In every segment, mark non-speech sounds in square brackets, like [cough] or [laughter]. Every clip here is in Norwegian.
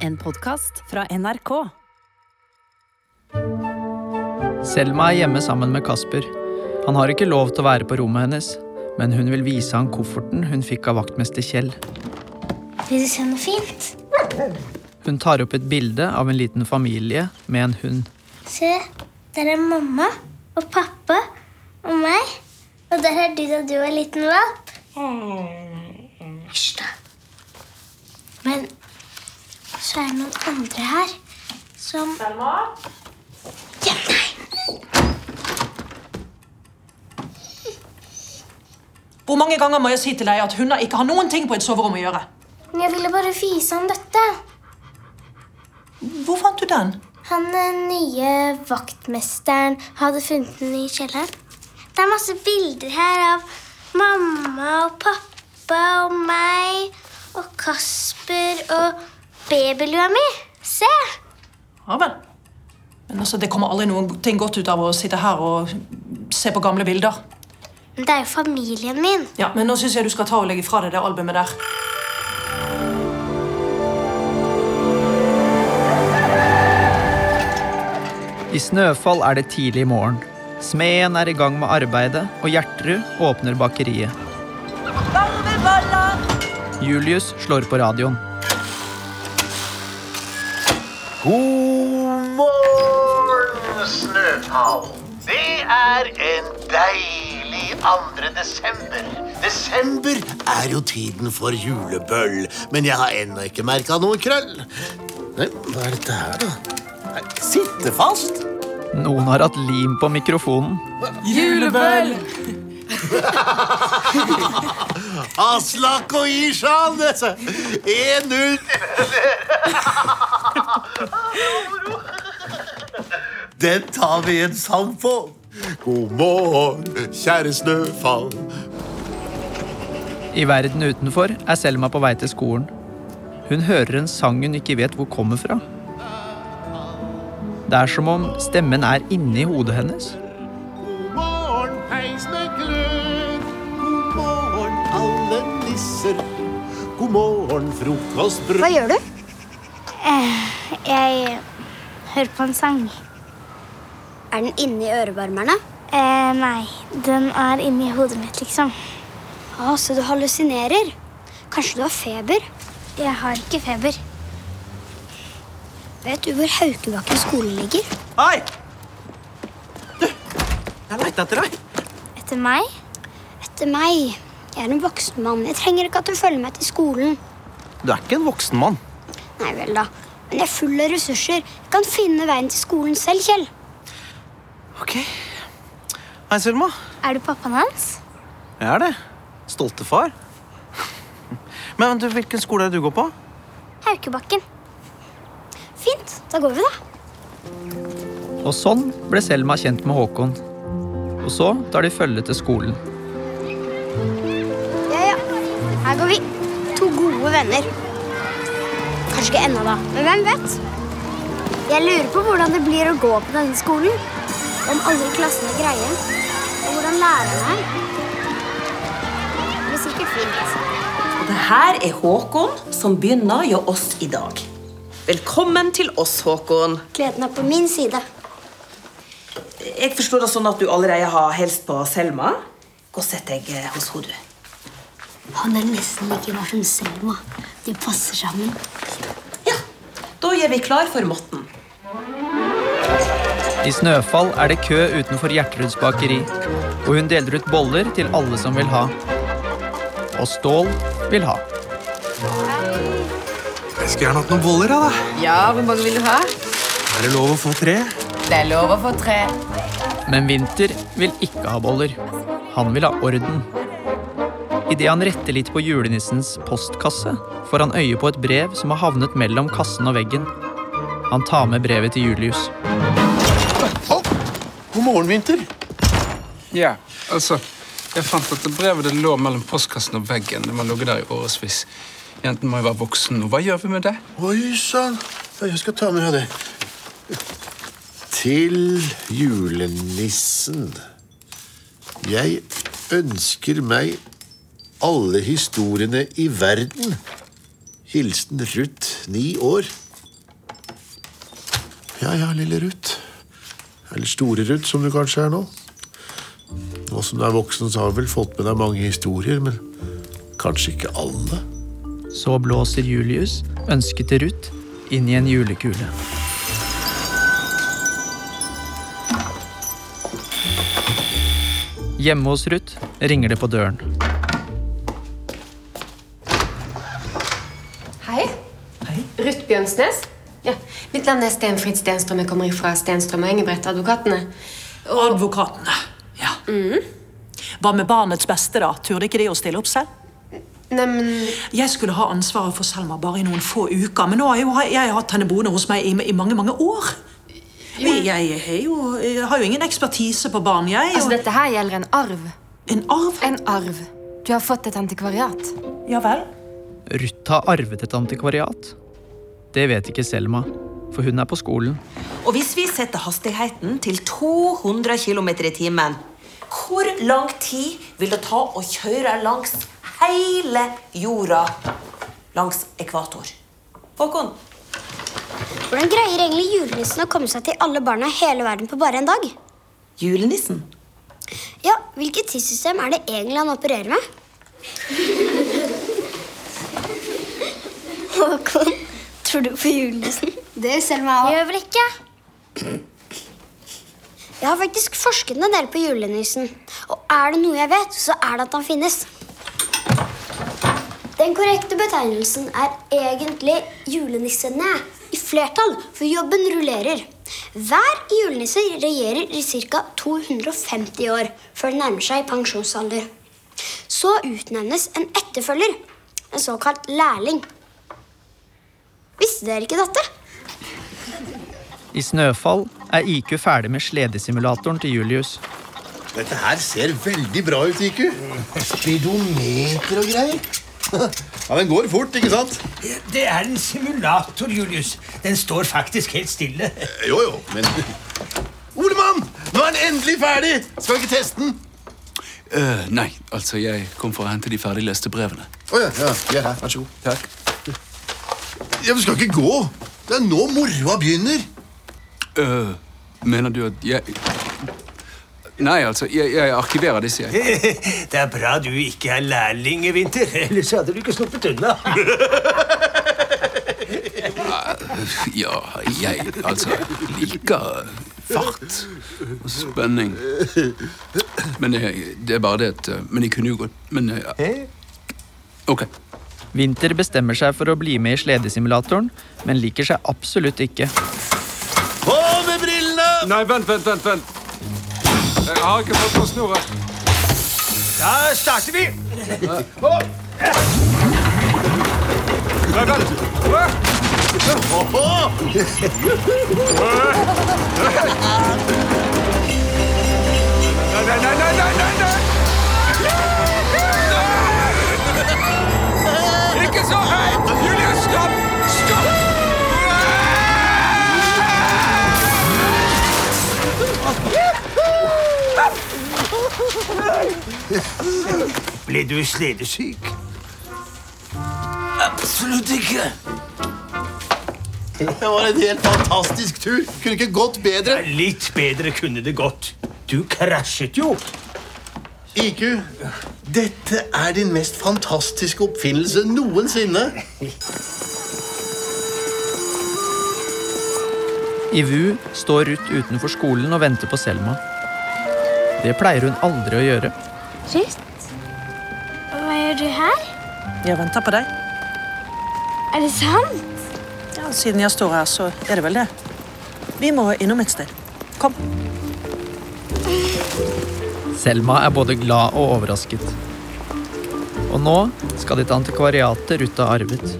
En podkast fra NRK. Selma er hjemme sammen med Kasper. Han har ikke lov til å være på rommet hennes, men hun vil vise han kofferten hun fikk av vaktmester Kjell. Vil du se noe fint? Hun tar opp et bilde av en liten familie med en hund. Se, der er mamma og pappa og meg. Og der er du da du var liten valp. Hysj, da. Men så er det noen andre her som Selma? Ja, nei. Hvor mange ganger må jeg si til deg at hunder ikke har noen ting på et soverom å gjøre? Jeg ville bare vise ham dette. Hvor fant du den? Han eh, nye vaktmesteren hadde funnet den i kjelleren. Det er masse bilder her av mamma og pappa og meg og Kasper og babylua mi. Se! Ja vel. Men altså, Det kommer aldri noen ting godt ut av å sitte her og se på gamle bilder. Men det er jo familien min. Ja, Men nå syns jeg du skal ta og legge fra deg det albumet der. I Snøfall er det tidlig morgen. Smeden er i gang med arbeidet, og Gjertrud åpner bakeriet. Julius slår på radioen. God morgen, Snøfall. Det er en deilig 2. desember. Desember er jo tiden for julebøll, men jeg har ennå ikke merka noe krøll. Nei, hva er dette her, da? Sitte fast? Noen har hatt lim på mikrofonen. Julebøll! [laughs] Aslak og Ishan, disse. 1-0 Den tar vi en sang på. God morgen, kjære Snøfall. I verden utenfor er Selma på vei til skolen. Hun hører en sang hun ikke vet hvor kommer fra. Det er som om stemmen er inni hodet hennes. God morgen, peisene glør. God morgen, alle nisser. God morgen, frokostbrød. Hva gjør du? Eh, jeg hører på en sang. Er den inni ørevarmerne? Eh, nei, den er inni hodet mitt, liksom. Å, så du hallusinerer? Kanskje du har feber? Jeg har ikke feber. Vet du hvor Haukebakken skole ligger? Hei! Du, jeg leita etter deg. Etter meg? Etter meg. Jeg er en voksen mann. Jeg trenger ikke at du følger meg til skolen. Du er ikke en voksen mann. Nei vel, da. Men jeg er full av ressurser. Jeg kan finne veien til skolen selv, Kjell. Ok. Hei, Selma. Er du pappaen hans? Jeg er det. Stolte far. Men du, hvilken skole er det du går på? Haukebakken. Fint. Da går vi, da. Og sånn ble Selma kjent med Håkon. Og så tar de følge til skolen. Ja, ja. Her går vi. To gode venner. Kanskje ikke ennå, da. Men hvem vet? Jeg lurer på hvordan det blir å gå på denne skolen. Om alle i klassen er greie. Og hvordan læreren er. Det blir sikkert fint. Det her er Håkon, som begynner hos oss i dag. Velkommen til oss, Håkon. Gleden er på min side. Jeg forstår det sånn at du allerede har hilst på Selma. Gå og sett deg eh, hos henne. Han er nesten like rar som Selma. De passer sammen. Ja, da gjør vi klar for matten. I Snøfall er det kø utenfor Gjertruds bakeri, og hun deler ut boller til alle som vil ha. Og Stål vil ha. Jeg skulle gjerne hatt noen boller, da. da. Ja, hvor mange vil du ha? Er det lov å få tre? Det er lov å få tre. Men Winter vil ikke ha boller. Han vil ha orden. Idet han retter litt på julenissens postkasse, får han øye på et brev som har havnet mellom kassen og veggen. Han tar med brevet til Julius. God morgen, Winter. Ja, altså Jeg fant at det brevet det lå mellom postkassen og veggen. Det må ligge der i årevis. Jenten må jo være voksen nå. Hva gjør vi med det? Oi sann. Jeg skal ta med det. Til julenissen. Jeg ønsker meg alle historiene i verden. Hilsen Ruth, ni år. Ja, ja, lille Ruth. Eller store Ruth, som du kanskje er nå. Nå som du er voksen, så har du vel fått med deg mange historier, men kanskje ikke alle. Så blåser Julius ønsket til Ruth inn i en julekule. Hjemme hos Ruth ringer det på døren. Hei. Ruth Bjørnsnes. Ja, mitt navn er Sten Fritz Stenstrøm. Jeg kommer fra Stenstrøm og Engebrett, advokatene. Og... Advokatene, ja. Hva med barnets beste, da? Turde ikke de å stille opp selv? Neimen Jeg skulle ha ansvaret for Selma bare i noen få uker, men nå har jeg, jo, jeg hatt henne boende hos meg i, i mange, mange år. Jeg, jeg, jo, jeg har jo ingen ekspertise på barn, jeg. Altså, og- dette her gjelder en arv. En arv? En arv. Du har fått et antikvariat. Ja vel? Ruth har arvet et antikvariat. Det vet ikke Selma, for hun er på skolen. Og hvis vi setter hastigheten til 200 km i timen, hvor lang tid vil det ta å kjøre langs hele jorda langs ekvator? Håkon? Hvordan greier egentlig julenissen å komme seg til alle barna i hele verden på bare en dag? Julenissen? Ja, Hvilket tidssystem er det egentlig han opererer med? [laughs] Håkon, tror du på julenissen? Det gjør selv meg òg. Gjør vel ikke? Jeg har faktisk forsket en del på julenissen. Og er det noe jeg vet, så er det at han finnes. Den korrekte betegnelsen er egentlig julenissene i flertall, for jobben rullerer. Hver julenisse regjerer i ca. 250 år før den nærmer seg pensjonsalder. Så utnevnes en etterfølger, en såkalt lærling. Visste dere ikke dette? I Snøfall er IQ ferdig med sledesimulatoren til Julius. Dette her ser veldig bra ut, IQ. Speedometer og greier. [laughs] Ja, Den går fort, ikke sant? Det er en simulator, Julius. Den står faktisk helt stille. Jo, jo, men [laughs] Olemann! Nå er den endelig ferdig! Skal vi ikke teste den? Uh, nei, altså, jeg kom for å hente de ferdigleste brevene. Å ja, ja. De er her. Vær så god. Takk. Ja, Vi skal ikke gå. Det er nå moroa begynner. Uh, mener du at jeg Nei, altså, jeg, jeg arkiverer disse, jeg. [laughs] Det er bra du ikke er lærling i vinter, ellers hadde du ikke sluppet unna. [laughs] Ja, jeg altså liker fart og spenning. Men jeg, det er bare det at eh, Men jeg kunne jo godt Men eh, Ok. Winter bestemmer seg for å bli med i sledesimulatoren, men liker seg absolutt ikke. På med brillene! Nei, vent, vent, vent. vent. Jeg har ikke fått på snora. Da starter vi. Nei, vent. Nei, [laughs] Ble du sledesyk? Absolutt ikke. Det var en helt fantastisk tur. Kunne ikke gått bedre. Litt bedre kunne det gått. Du krasjet jo. IQ, dette er din mest fantastiske oppfinnelse noensinne. I VU står Ruth utenfor skolen og venter på Selma. Det pleier hun aldri å gjøre. Ruth? Hva gjør du her? Jeg venter på deg. Er det sant? Ja, Siden jeg står her, så er det vel det. Vi må innom et sted. Kom. Selma er både glad og overrasket. Og nå skal de til antikvariatet Ruth har arvet.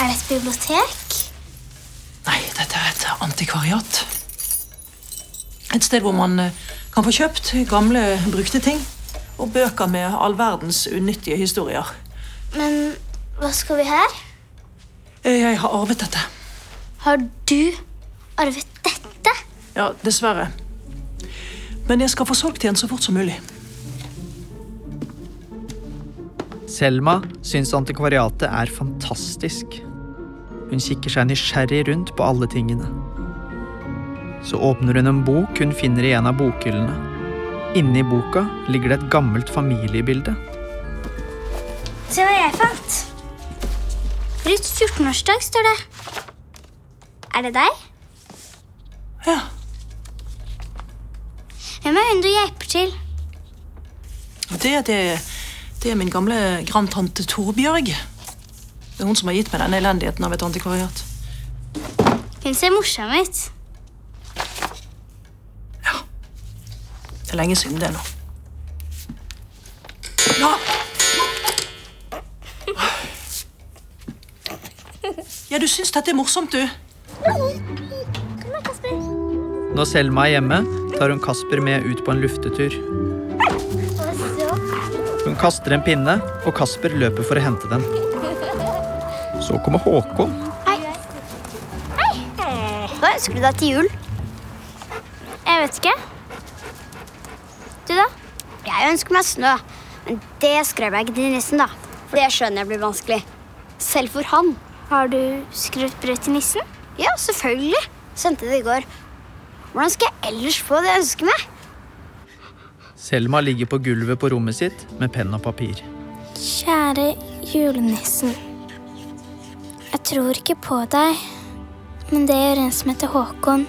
Er det et bibliotek? Antikvariat. Et sted hvor man eh, kan få kjøpt gamle, brukte ting. Og bøker med all verdens unyttige historier. Men hva skal vi her? Eh, Jeg har arvet dette. Har du arvet dette? Ja, dessverre. Men jeg skal få solgt igjen så fort som mulig. Selma syns antikvariatet er fantastisk. Hun kikker seg nysgjerrig rundt på alle tingene. Så åpner hun en bok hun finner i en av bokhyllene. Inni boka ligger det et gammelt familiebilde. Se hva jeg fant. Ruths 14-årsdag, står det. Er det deg? Ja. Hvem er hun du hjelper til? Det, det, det er min gamle grandtante Torbjørg. Det er hun som har gitt meg denne elendigheten av et antikvariat. Hun ser morsom ut. Det er lenge siden det nå. Ja. Ja, du syns dette er morsomt, du? Når Selma er hjemme, tar hun Kasper med ut på en luftetur. Hun kaster en pinne, og Kasper løper for å hente den. Så kommer Håkon. Hei Hva ønsker du deg til jul? Jeg vet ikke. Du, da? Jeg ønsker meg snø. Men det skrev jeg ikke til nissen, da. For det skjønner jeg blir vanskelig. Selv for han. Har du skrevet brev til nissen? Ja, selvfølgelig. Sendte det i går. Hvordan skal jeg ellers få det jeg ønsker meg? Selma ligger på gulvet på rommet sitt med penn og papir. Kjære julenissen. Jeg tror ikke på deg, men det gjør en som heter Håkon.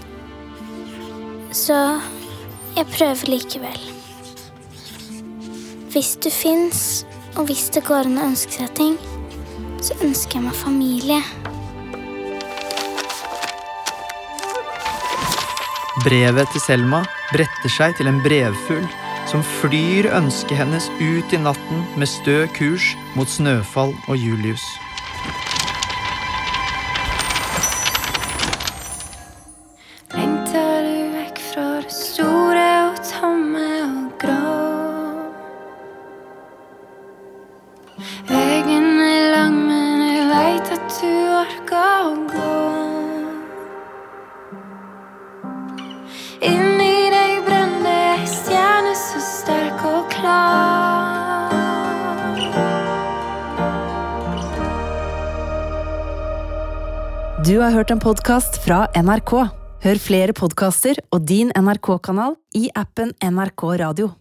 Så jeg prøver likevel. Hvis du fins, og hvis det går an å ønske seg ting, så ønsker jeg meg familie. Brevet til Selma bretter seg til en brevfugl som flyr ønsket hennes ut i natten med stø kurs mot Snøfall og Julius. Du å gå. Inni deg brenner ei stjerne så sterk og klar. Du har hørt en podkast fra NRK. Hør flere podkaster og din NRK-kanal i appen NRK Radio.